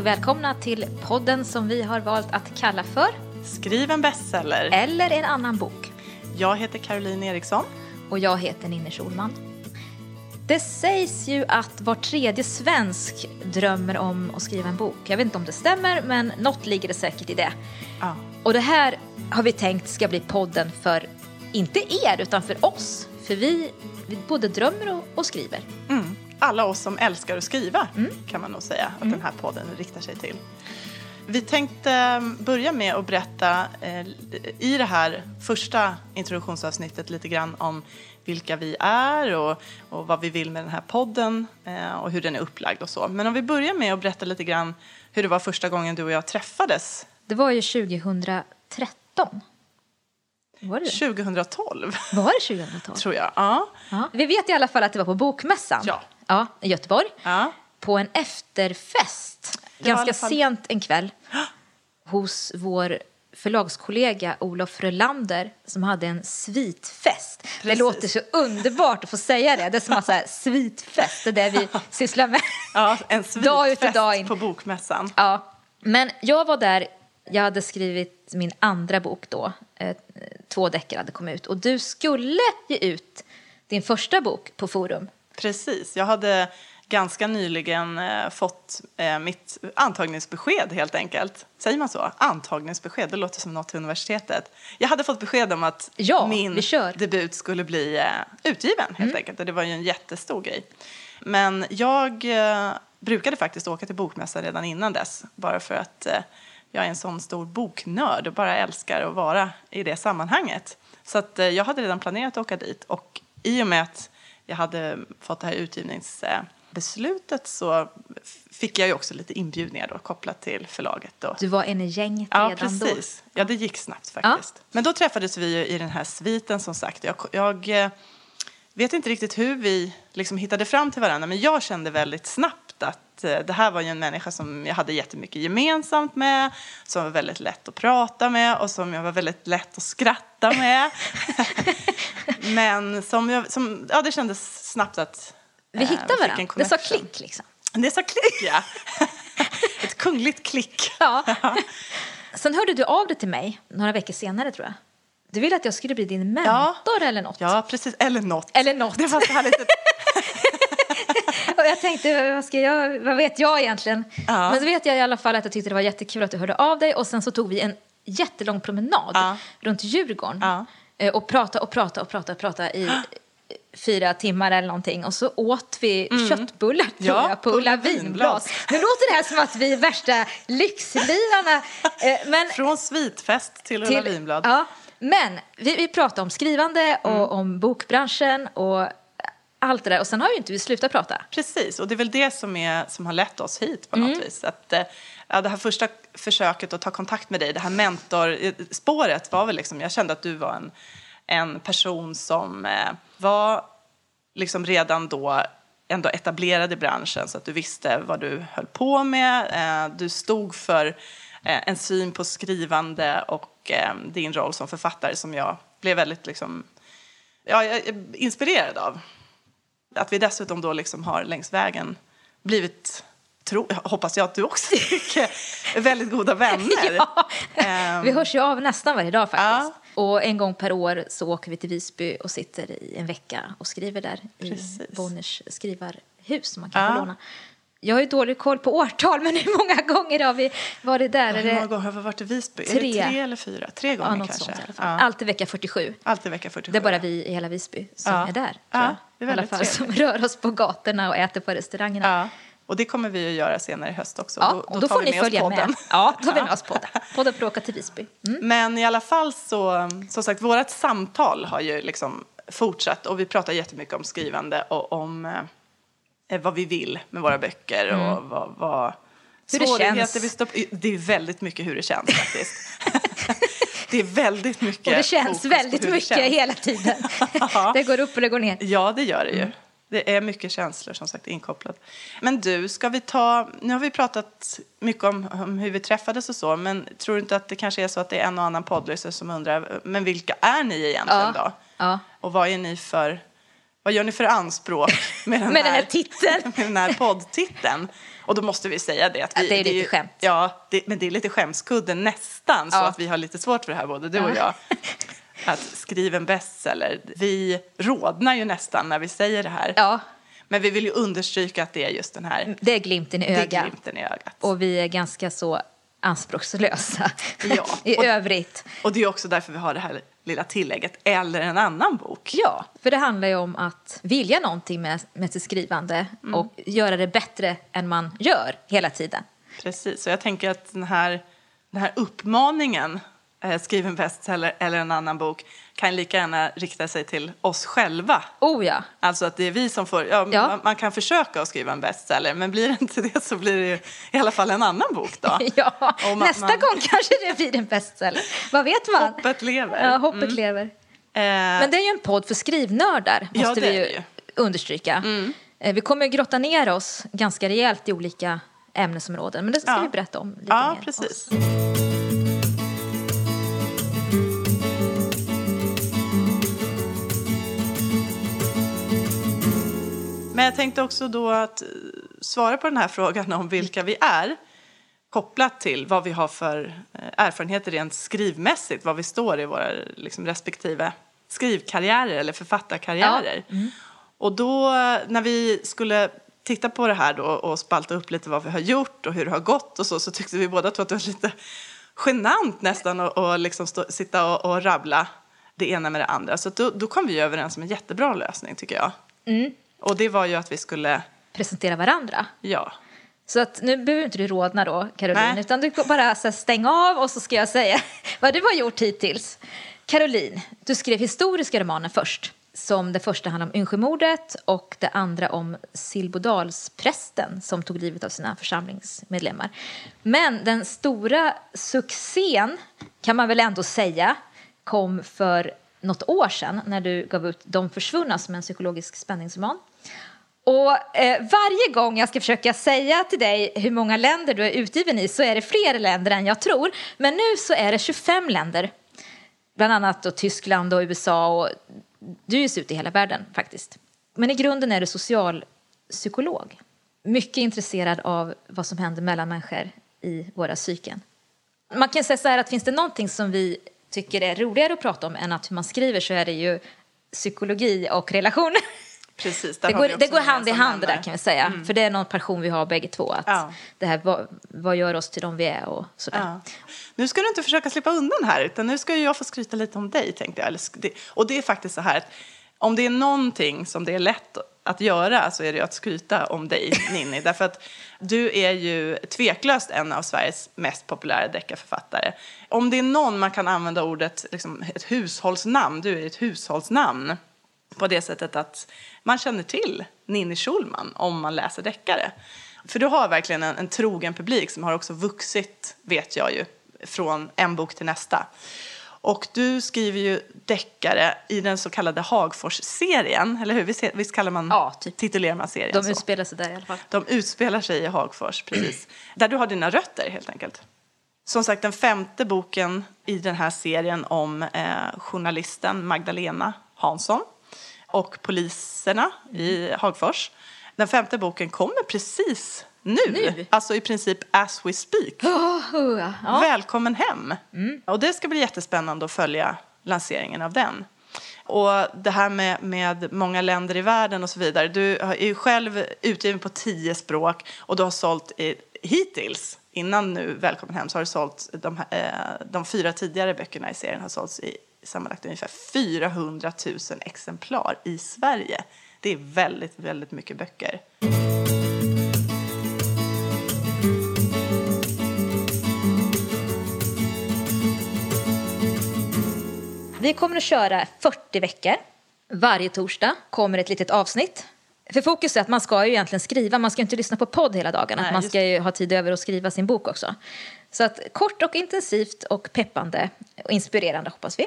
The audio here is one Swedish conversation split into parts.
och välkomna till podden som vi har valt att kalla för Skriv en bestseller. Eller en annan bok. Jag heter Caroline Eriksson. Och jag heter Ninni Schulman. Det sägs ju att var tredje svensk drömmer om att skriva en bok. Jag vet inte om det stämmer, men något ligger det säkert i det. Ja. Och det här har vi tänkt ska bli podden för, inte er, utan för oss. För vi, vi både drömmer och, och skriver. Mm. Alla oss som älskar att skriva Mm. kan man nog säga att den här podden riktar sig till. Vi tänkte eh, börja med att berätta eh, i det här första introduktionsavsnittet lite grann om vilka vi är och, och vad vi vill med den här podden eh, och hur den är upplagd och så. Men om vi börjar med att berätta lite grann hur det var första gången du och jag träffades Det var ju 2013. Var det? 2012 Var det 2012? tror jag. Ja. Ja. Vi vet i alla fall att det var på Bokmässan Ja. Ja, i Göteborg. Ja. På en efterfest, Det ganska sent en kväll, hos vår förlagskollega Olof Rölander som hade en svitfest. Det Precis. låter så underbart att få säga det. Det är som att säga svitfest, det är det vi sysslar med. Ja, en Dag svitfest dag in. på Bokmässan. Ja, men jag var där, jag hade skrivit min andra bok då, eh, två deckare hade kommit ut och du skulle ge ut din första bok på Forum. Precis, jag hade ganska nyligen eh, fått eh, mitt antagningsbesked helt enkelt. Säger man så? Antagningsbesked, det låter som något till universitetet. Jag hade fått besked om att Ja, min. Mm. debut skulle bli eh, utgiven helt enkelt och det var ju en jättestor grej. Men jag brukade faktiskt åka till bokmässan redan innan dess bara för att jag är en sån stor boknörd och bara älskar att vara i det sammanhanget. Så att jag hade redan planerat att åka dit och i och med att jag hade fått det här utgivningsbeslutet så fick jag ju också lite inbjudningar då kopplat till förlaget. Och, Du var en i gänget Ja, redan då. precis. Ja, det gick snabbt faktiskt. Men då träffades vi i den här sviten som sagt. Jag, jag eh, vet inte riktigt hur vi liksom hittade fram till varandra, men jag kände väldigt snabbt att eh, det här var ju en människa som jag hade jättemycket gemensamt med, som var väldigt lätt att prata med och som jag var väldigt lätt att skratta med. men som jag, som, ja, det kändes snabbt att Vi eh, hittade en varandra. Det sa klick liksom. Det sa klick, ja. Ett kungligt klick. Ja. Sen hörde du av dig till mig några veckor senare tror jag. Du ville att jag skulle bli din mentor eller något. Ja, precis. Eller något. Eller något. Det var så härligt. Och jag tänkte, vad, ska jag, vad vet jag egentligen? Ja. Men så vet jag i alla fall att jag tyckte det var jättekul att du hörde av dig och sen så tog vi en jättelång promenad Ja. runt Djurgården Ja. Eh, och pratade och pratade och pratade och pratade i fyra timmar eller någonting och så åt vi köttbullar tror Ja, jag på Ulla Vinglas. Nu låter det här som att vi är värsta lyxlirarna. Eh, Men Från svitfest till Ulla Vinblad. Ja, men vi, vi pratade om skrivande och Mm. om bokbranschen och allt det där och sen har ju inte vi slutat prata. Precis, och det är väl det som, är, som har lett oss hit på Mm. något vis. Att, eh, ja, det här första försöket att ta kontakt med dig, det här mentorspåret var väl liksom, jag kände att du var en, en person som eh, var liksom redan då ändå etablerad i branschen så att du visste vad du höll på med. Eh, du stod för en syn på skrivande och din roll som författare som jag blev väldigt liksom, ja, inspirerad av. Att vi dessutom då liksom har längs vägen blivit, tro, hoppas jag att du också tycker, väldigt goda vänner. Ja. Ehm, Vi hörs ju av nästan varje dag faktiskt. Och en gång per år så åker vi till Visby och sitter i en vecka och skriver där Precis. i Bonniers skrivarhus som man kan Ja. låna. Jag har ju dålig koll på årtal men hur många gånger har vi varit där? Är hur många gånger har vi varit i Visby? Är Tre. det tre eller fyra? Tre gånger ja, kanske? sånt. Ja. Alltid vecka 47. Alltid vecka 47. Det är bara vi i hela Visby som Ja. är där. Ja, det är I alla fall som trevligt. rör oss på gatorna och äter på restaurangerna. Ja, och det kommer vi att göra senare i höst också. Ja, och då, tar får ni med följa med. Ja, då tar vi med oss podden. Podden får åka till Visby. Mm. Men i alla fall så, som sagt, vårt samtal har ju liksom fortsatt och vi pratar jättemycket om skrivande och om eh, vad vi vill med våra böcker och vad, vad Mm. Hur det svårigheter vi stoppar Det är väldigt mycket hur det känns faktiskt. det är väldigt mycket Och det känns väldigt mycket känns. hela tiden. Det går upp och det går ner. Ja, det gör det Mm. ju. Det är mycket känslor som sagt inkopplat. Men du, ska vi ta, nu har vi pratat mycket om, om hur vi träffades och så, men tror du inte att det kanske är så att det är en och annan poddlyssnare som undrar, men vilka är ni egentligen Ja. då? Ja. Och vad är ni för vad gör ni för anspråk med den, Med den här, här titeln. med den här poddtiteln? Och då måste vi säga det. Att vi, Att det är lite ju- skämt. Ja, det, men det är lite skämskudden nästan, så Ja. att vi har lite svårt för det här, både du och Ja. jag. Att skriva en bestseller. Vi rodnar ju nästan när vi säger det här. Ja, Men vi vill ju understryka att det är just den här det är glimten i det är ögat. glimten i ögat. Och vi är ganska så anspråkslösa Ja. i Och- övrigt. Och det är också därför vi har det här lilla tillägget, eller en annan bok. Ja, för det handlar ju om att vilja någonting med, med sitt skrivande Mm. och göra det bättre än man gör hela tiden. Precis, så jag tänker att den här, den här uppmaningen, skriv en bestseller eller en annan bok, kan lika gärna rikta sig till oss själva. Oh ja, Alltså att det är vi som får, ja, Ja. Man, man kan försöka att skriva en bestseller, men blir det inte det så blir det ju i alla fall en annan bok då. ja. Man- nästa man- gång kanske det blir en bestseller. Vad vet man? Hoppet lever. Mm. Ja, hoppet lever. Eh, Men det är ju en podd för skrivnördar, Ja, måste det vi ju, ju. understryka. Eh, Vi kommer att grotta ner oss ganska rejält i olika ämnesområden, men det ska Ja. vi berätta om lite ja, mer. precis. Men jag tänkte också då att eh, svara på den här frågan om vilka vi är kopplat till vad vi har för eh, erfarenheter rent skrivmässigt, vad vi står i våra liksom, respektive skrivkarriärer eller författarkarriärer. Och då eh, när vi skulle titta på det här då och spalta upp lite vad vi har gjort och hur det har gått och så, så tyckte vi båda två att det var lite genant nästan att och liksom stå, sitta och, och rabbla det ena med det andra. Så att då, då kom vi överens om en jättebra lösning tycker jag. Och det var ju att vi skulle, Presentera varandra. ja, Så att nu behöver inte du rodna då, Caroline, Nej. utan du bara så här, stänga av och så ska jag säga vad du har gjort hittills. Caroline, du skrev historiska romaner först, som det första handlar om Yngsjömordet och det andra om Silbodalsprästen som tog livet av sina församlingsmedlemmar. Men den stora succén, kan man väl ändå säga, kom för något år sedan när du gav ut De försvunna som en psykologisk spänningsroman. Och eh, varje gång jag ska försöka säga till dig hur många länder du är utgiven i så är det fler länder än jag tror. Men nu så är det 25 länder. Bland annat då Tyskland och USA och du ges ut i hela världen faktiskt. Men i grunden är du socialpsykolog. Mycket intresserad av vad som händer mellan människor i våra psyken. Man kan säga så här att finns det någonting som vi tycker är roligare att prata om än att hur man skriver så är det ju psykologi och relationer. precis. Det går, det går hand i hand det där kan vi säga. För det är någon passion vi har bägge två. Att Ja. det här, vad, vad gör oss till de vi är och sådär. Ja. Nu ska du inte försöka slippa undan här, utan nu ska jag få skryta lite om dig, tänkte jag. Och det är faktiskt så här att om det är någonting som det är lätt att göra så är det att skryta om dig, Ninni. Därför att du är ju tveklöst en av Sveriges mest populära deckarförfattare. Om det är någon man kan använda ordet, liksom, ett hushållsnamn, du är ett hushållsnamn på det sättet att man känner till Ninni Schulman om man läser deckare. För du har verkligen en, en trogen publik som har också vuxit, vet jag ju, från en bok till nästa. Och du skriver ju deckare i den så kallade Hagfors-serien, eller hur? Visst, visst kallar man, Ja, typ. titulerar man serien De så? utspelar sig där i alla fall. De utspelar sig i Hagfors, precis. Där du har dina rötter, helt enkelt. Som sagt, den femte boken i den här serien om eh, journalisten Magdalena Hansson och poliserna i Hagfors. Den femte boken kommer precis nu, Nu? alltså i princip as we speak. Oh, oh, ja. Välkommen hem! Och det ska bli jättespännande att följa lanseringen av den. Och det här med, med många länder i världen och så vidare. Du är ju själv utgiven på tio språk och du har sålt i, hittills, innan nu Välkommen hem, så har du sålt de, här, eh, de fyra tidigare böckerna i serien har sålts i sammanlagt ungefär 400 000 exemplar i Sverige. Det är väldigt, väldigt mycket böcker. Vi kommer att köra 40 veckor. Varje torsdag kommer ett litet avsnitt. För fokus är att man ska ju egentligen skriva, man ska inte lyssna på podd hela dagarna. Nej, man ska ju ha tid över att skriva sin bok också. Så att kort och intensivt och peppande och inspirerande hoppas vi.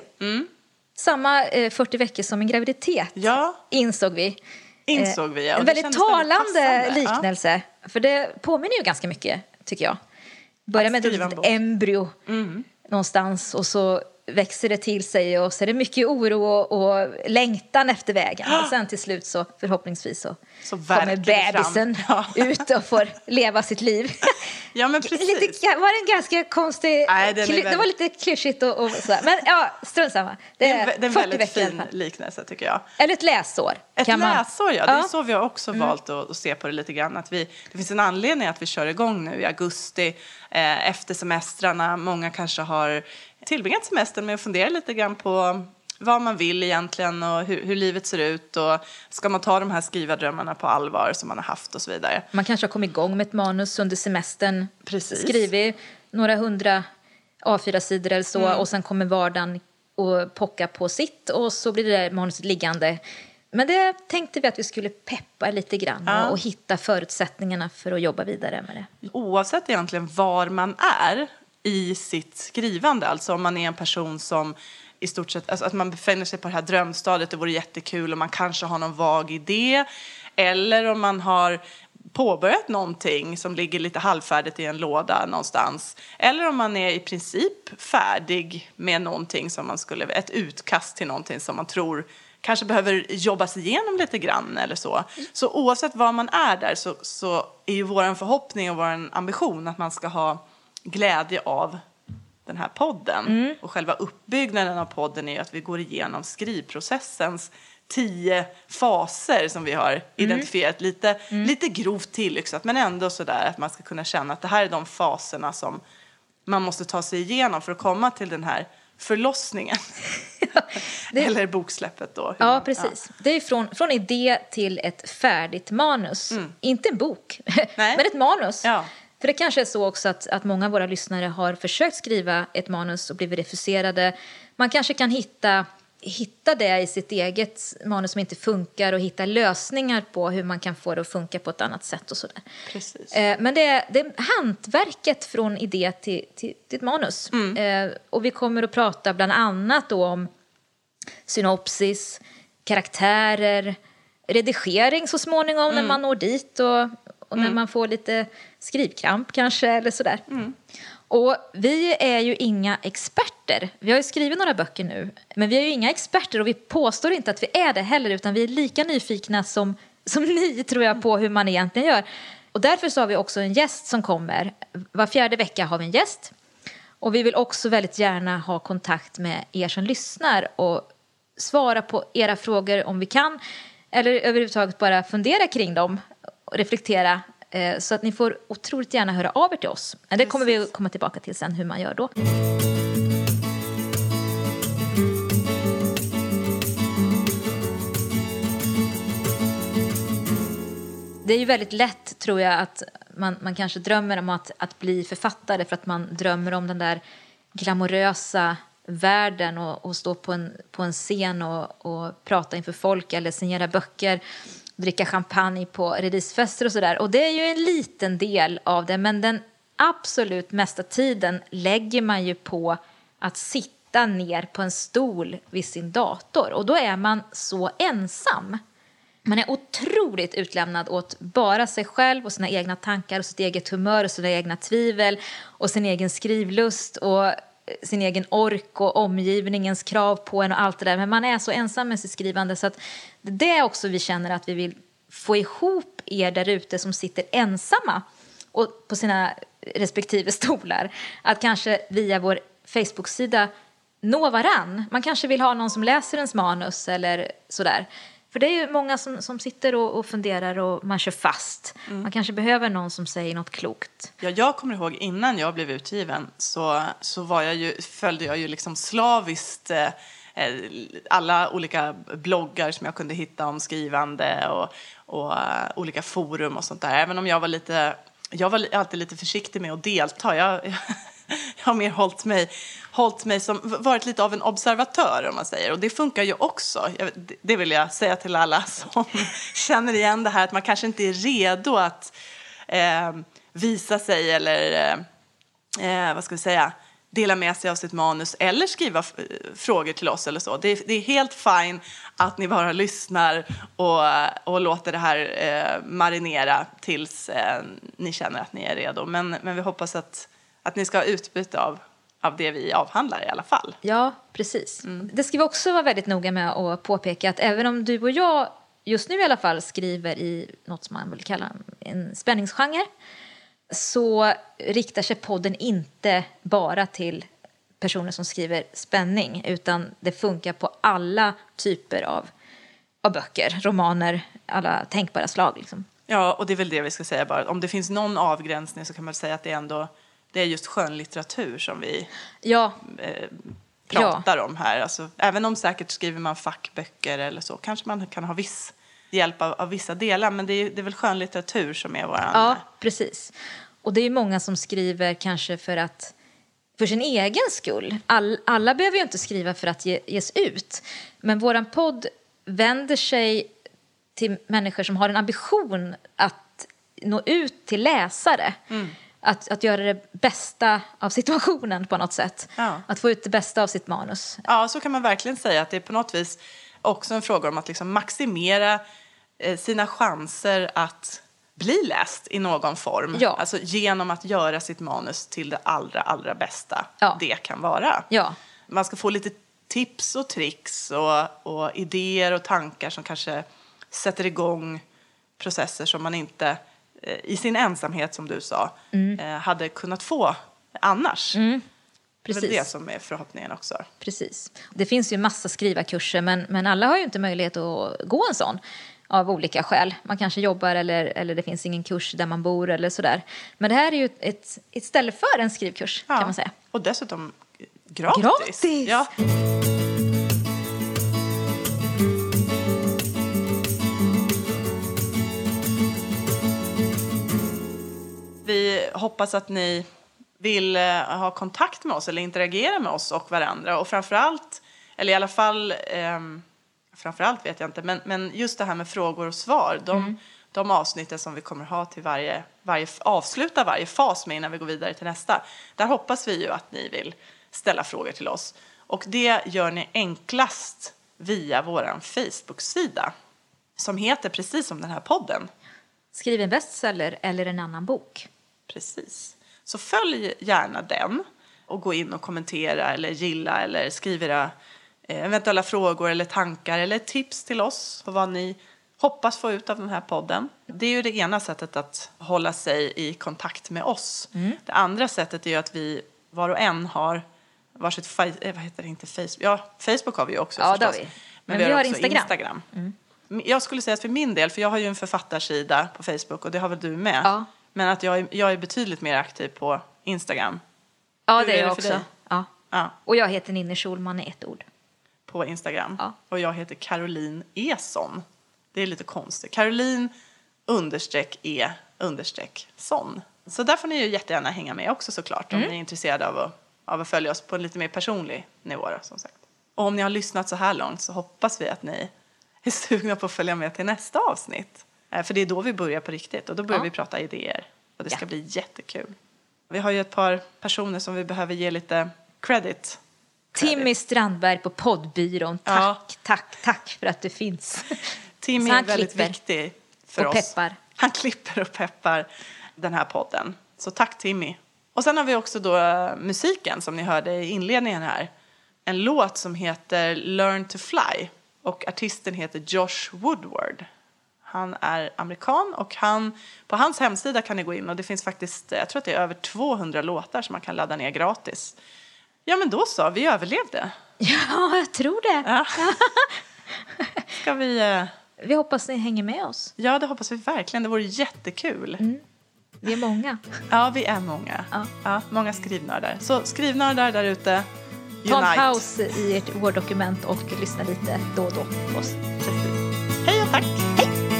Samma eh, 40 veckor som en graviditet Ja. insåg vi. Insåg vi, ja. Och En väldigt kändes väldigt talande passande, ja. liknelse. För det påminner ju ganska mycket, tycker jag. Börja med ett bok. Mm. embryo någonstans och så växer det till sig och så är det mycket oro och, och längtan efter vägen. Och sen till slut så förhoppningsvis så, Så kommer bebisen. Ja. ut och får leva sitt liv. Ja, men precis. Lite, var det en ganska konstig... Nej, är kly- Det var väldigt- lite klyschigt och, och sådär. Men ja, strunt samma. Det är det är en 40 väldigt fin liknelse tycker jag. Eller ett läsår. Ett kan man- läsår, ja. Det är Ja. Mm. så vi har också valt att, att se på det lite grann. Att vi, det finns en anledning att vi kör igång nu i augusti eh, efter semestrarna. Många kanske har tillbringat semestern med att fundera lite grann på vad man vill egentligen och hur, hur livet ser ut och ska man ta de här skrivardrömmarna på allvar som man har haft och så vidare. Man kanske har kommit igång med ett manus under semestern. Precis. Skrivit några hundra A4-sidor eller så Mm. och sen kommer vardagen och pocka på sitt och så blir det där manuset liggande. Men det tänkte vi att vi skulle peppa lite grann Ja. och, och hitta förutsättningarna för att jobba vidare med det. Oavsett egentligen var man är i sitt skrivande, alltså om man är en person som i stort sett, alltså att man befinner sig på det här drömstadiet, det vore jättekul och man kanske har någon vag idé, eller om man har påbörjat någonting som ligger lite halvfärdigt i en låda någonstans, eller om man är i princip färdig med någonting som man skulle, ett utkast till någonting som man tror kanske behöver jobbas igenom lite grann eller så. Så oavsett var man är där så, så är ju vår förhoppning och vår ambition att man ska ha glädje av den här podden. Och själva uppbyggnaden av podden är ju att vi går igenom skrivprocessens tio faser som vi har identifierat lite, lite grovt tillyxat men ändå sådär att man ska kunna känna att det här är de faserna som man måste ta sig igenom för att komma till den här förlossningen. Det- Eller boksläppet då. Ja, man- precis. Det är från, från idé till ett färdigt manus. Inte en bok, men ett manus. Ja. För det kanske är så också att, att många av våra lyssnare har försökt skriva ett manus och blivit refuserade. Man kanske kan hitta, hitta det i sitt eget manus som inte funkar och hitta lösningar på hur man kan få det att funka på ett annat sätt och sådär. Precis. Eh, men det är, det är hantverket från idé till, till, till ett manus. Eh, och vi kommer att prata bland annat om synopsis, karaktärer, redigering så småningom när man når dit och, och när man får lite skrivkramp kanske eller sådär. Och vi är ju inga experter. Vi har ju skrivit några böcker nu, men vi är ju inga experter och vi påstår inte att vi är det heller utan vi är lika nyfikna som, som ni tror jag på hur man egentligen gör. Och därför så har vi också en gäst som kommer. Var fjärde vecka har vi en gäst. Och vi vill också väldigt gärna ha kontakt med er som lyssnar och svara på era frågor om vi kan. Eller överhuvudtaget bara fundera kring dem och reflektera. eh, Så att ni får otroligt gärna höra av er till oss. Det kommer vi komma tillbaka till sen hur man gör då. Det är ju väldigt lätt, tror jag, att man, man kanske drömmer om att, att bli författare för att man drömmer om den där glamorösa världen och, och stå på en, på en scen och, och prata inför folk eller signera böcker, dricka champagne på releasefester och sådär. Och det är ju en liten del av det, men den absolut mesta tiden lägger man ju på att sitta ner på en stol vid sin dator och då är man så ensam. Man är otroligt utlämnad åt bara sig själv och sina egna tankar och sitt eget humör och sina egna tvivel och sin egen skrivlust och sin egen ork och omgivningens krav på en och allt det där. Men man är så ensam med sitt skrivande så att det är också vi känner att vi vill få ihop er där ute som sitter ensamma och på sina respektive stolar. Att kanske via vår Facebook-sida nå varann. Man kanske vill ha någon som läser ens manus eller sådär. För det är ju många som, som sitter och, och funderar och man kör fast. Man kanske behöver någon som säger något klokt. Ja, jag kommer ihåg innan jag blev utgiven så, så var jag ju, följde jag ju liksom slaviskt eh, alla olika bloggar som jag kunde hitta om skrivande och, och eh, olika forum och sånt där. Även om jag var lite, jag var alltid lite försiktig med att delta. Jag, jag har mer hållit mig, hållit mig som, varit lite av en observatör om man säger. Och det funkar ju också. Jag, det- vill jag säga till alla som känner igen det här att man kanske inte är redo att eh, visa sig eller eh, eh, vad ska vi säga, dela med sig av sitt manus eller skriva eh, frågor till oss eller så. Det är, det är helt fine att ni bara lyssnar och, och låter det här eh, marinera tills eh, ni känner att ni är redo. Men, men vi hoppas att, att ni ska ha utbyte av, av det vi avhandlar i alla fall. Ja, precis. Det ska vi också vara väldigt noga med att påpeka att även om du och jag just nu i alla fall skriver i något som man vill kalla en spänningsgenre så riktar sig podden inte bara till personer som skriver spänning utan det funkar på alla typer av, av böcker, romaner, alla tänkbara slag. Liksom. Ja, och det är väl det vi ska säga bara. Om det finns någon avgränsning så kan man säga att det är ändå det är just skönlitteratur som vi Ja, eh, pratar om här. Alltså, även om säkert skriver man fackböcker eller så kanske man kan ha viss hjälp av, av vissa delar. Men det är, det är väl skönlitteratur som är våran... ja, precis. Och det är många som skriver kanske för att för sin egen skull. All, alla behöver ju inte skriva för att ge, ges ut. Men våran podd vänder sig till människor som har en ambition att nå ut till läsare. Att, att göra det bästa av situationen på något sätt. Ja. Att få ut det bästa av sitt manus. Ja, så kan man verkligen säga att det är på något vis också en fråga om att liksom maximera eh, sina chanser att bli läst i någon form. Ja. Alltså genom att göra sitt manus till det allra, allra bästa Ja. det kan vara. Ja, Man ska få lite tips och tricks och, och idéer och tankar som kanske sätter igång processer som man inte i sin ensamhet, som du sa, Mm. eh, hade kunnat få annars. Det är precis. väl det som är förhoppningen också. Precis. Det finns ju massa skrivarkurser men, men alla har ju inte möjlighet att gå en sån av olika skäl. Man kanske jobbar eller, eller det finns ingen kurs där man bor eller sådär. Men det här är ju ett, ett ställe för en skrivkurs kan man säga. Och dessutom gratis. Gratis! Ja. Hoppas att ni vill eh, ha kontakt med oss eller interagera med oss och varandra. Och framförallt, eller i alla fall, ehm, framförallt vet jag inte, men, men just det här med frågor och svar. De, de avsnitten som vi kommer ha till varje, varje, avsluta varje fas med innan vi går vidare till nästa. Där hoppas vi ju att ni vill ställa frågor till oss. Och det gör ni enklast via vår Facebook-sida som heter precis som den här podden. Skriv en bestseller eller en annan bok. Precis. Så följ gärna den och gå in och kommentera eller gilla eller skriv era eh, eventuella frågor eller tankar eller tips till oss på vad ni hoppas få ut av den här podden. Det är ju det ena sättet att hålla sig i kontakt med oss. Det andra sättet är ju att vi var och en har varsitt, eh, vad heter det, inte Facebook, ja Facebook har vi ju också Ja, förstås. vi. Men, Men vi vi har, också Instagram. Instagram. Jag skulle säga att för min del, för jag har ju en författarsida på Facebook och det har väl du med. Ja. Men att jag jag är betydligt mer aktiv på Instagram. Ja, Hur det är det jag för också. Ja. Ja, Och jag heter Ninni Schulman i ett ord. på Instagram. Ja. Och jag heter Caroline Eson. Det är lite konstigt. Caroline understreck E understreck son. Så där får ni ju jättegärna hänga med också såklart om Mm. ni är intresserade av att, av att följa oss på en lite mer personlig nivå då, som sagt. Och om ni har lyssnat så här långt så hoppas vi att ni är sugna på att följa med till nästa avsnitt. Eh, För det är då vi börjar på riktigt och då börjar Ja. vi prata idéer. Och det ska Ja. bli jättekul. Vi har ju ett par personer som vi behöver ge lite credit. Timmy Strandberg på poddbyrån. Tack, Ja. tack, tack för att du finns. Tim Så är väldigt viktig för oss. peppar. Han klipper och peppar den här podden. Så tack Timmy. Och sen har vi också då eh, musiken som ni hörde i inledningen här. En låt som heter Learn to Fly och artisten heter Josh Woodward. Han är amerikan och han, på hans hemsida kan ni gå in och det finns faktiskt, jag tror att det är över 200 låtar som man kan ladda ner gratis. Ja men då så, vi överlevde. Ja, jag tror det. Ja. Ska vi... eh, Vi hoppas ni hänger med oss. Ja, det hoppas vi verkligen. Det vore jättekul. Vi är många. Ja, vi är många. Ja. många skrivnördar. Så skrivnördar där ute, Ta en paus i ert Word-dokument och lyssna lite då och då på oss. Hej och tack!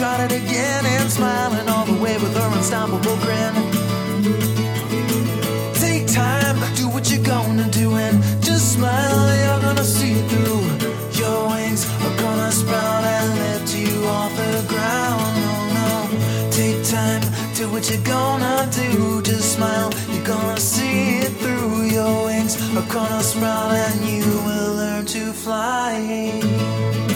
tried it again and smiling all the way with her unstoppable grin. Take time, do what you're gonna do, and just smile. You're gonna see it through. Your wings are gonna sprout and lift you off the ground. Oh no, take time, do what you're gonna do. Just smile, you're gonna see it through. Your wings are gonna sprout and you will learn to fly.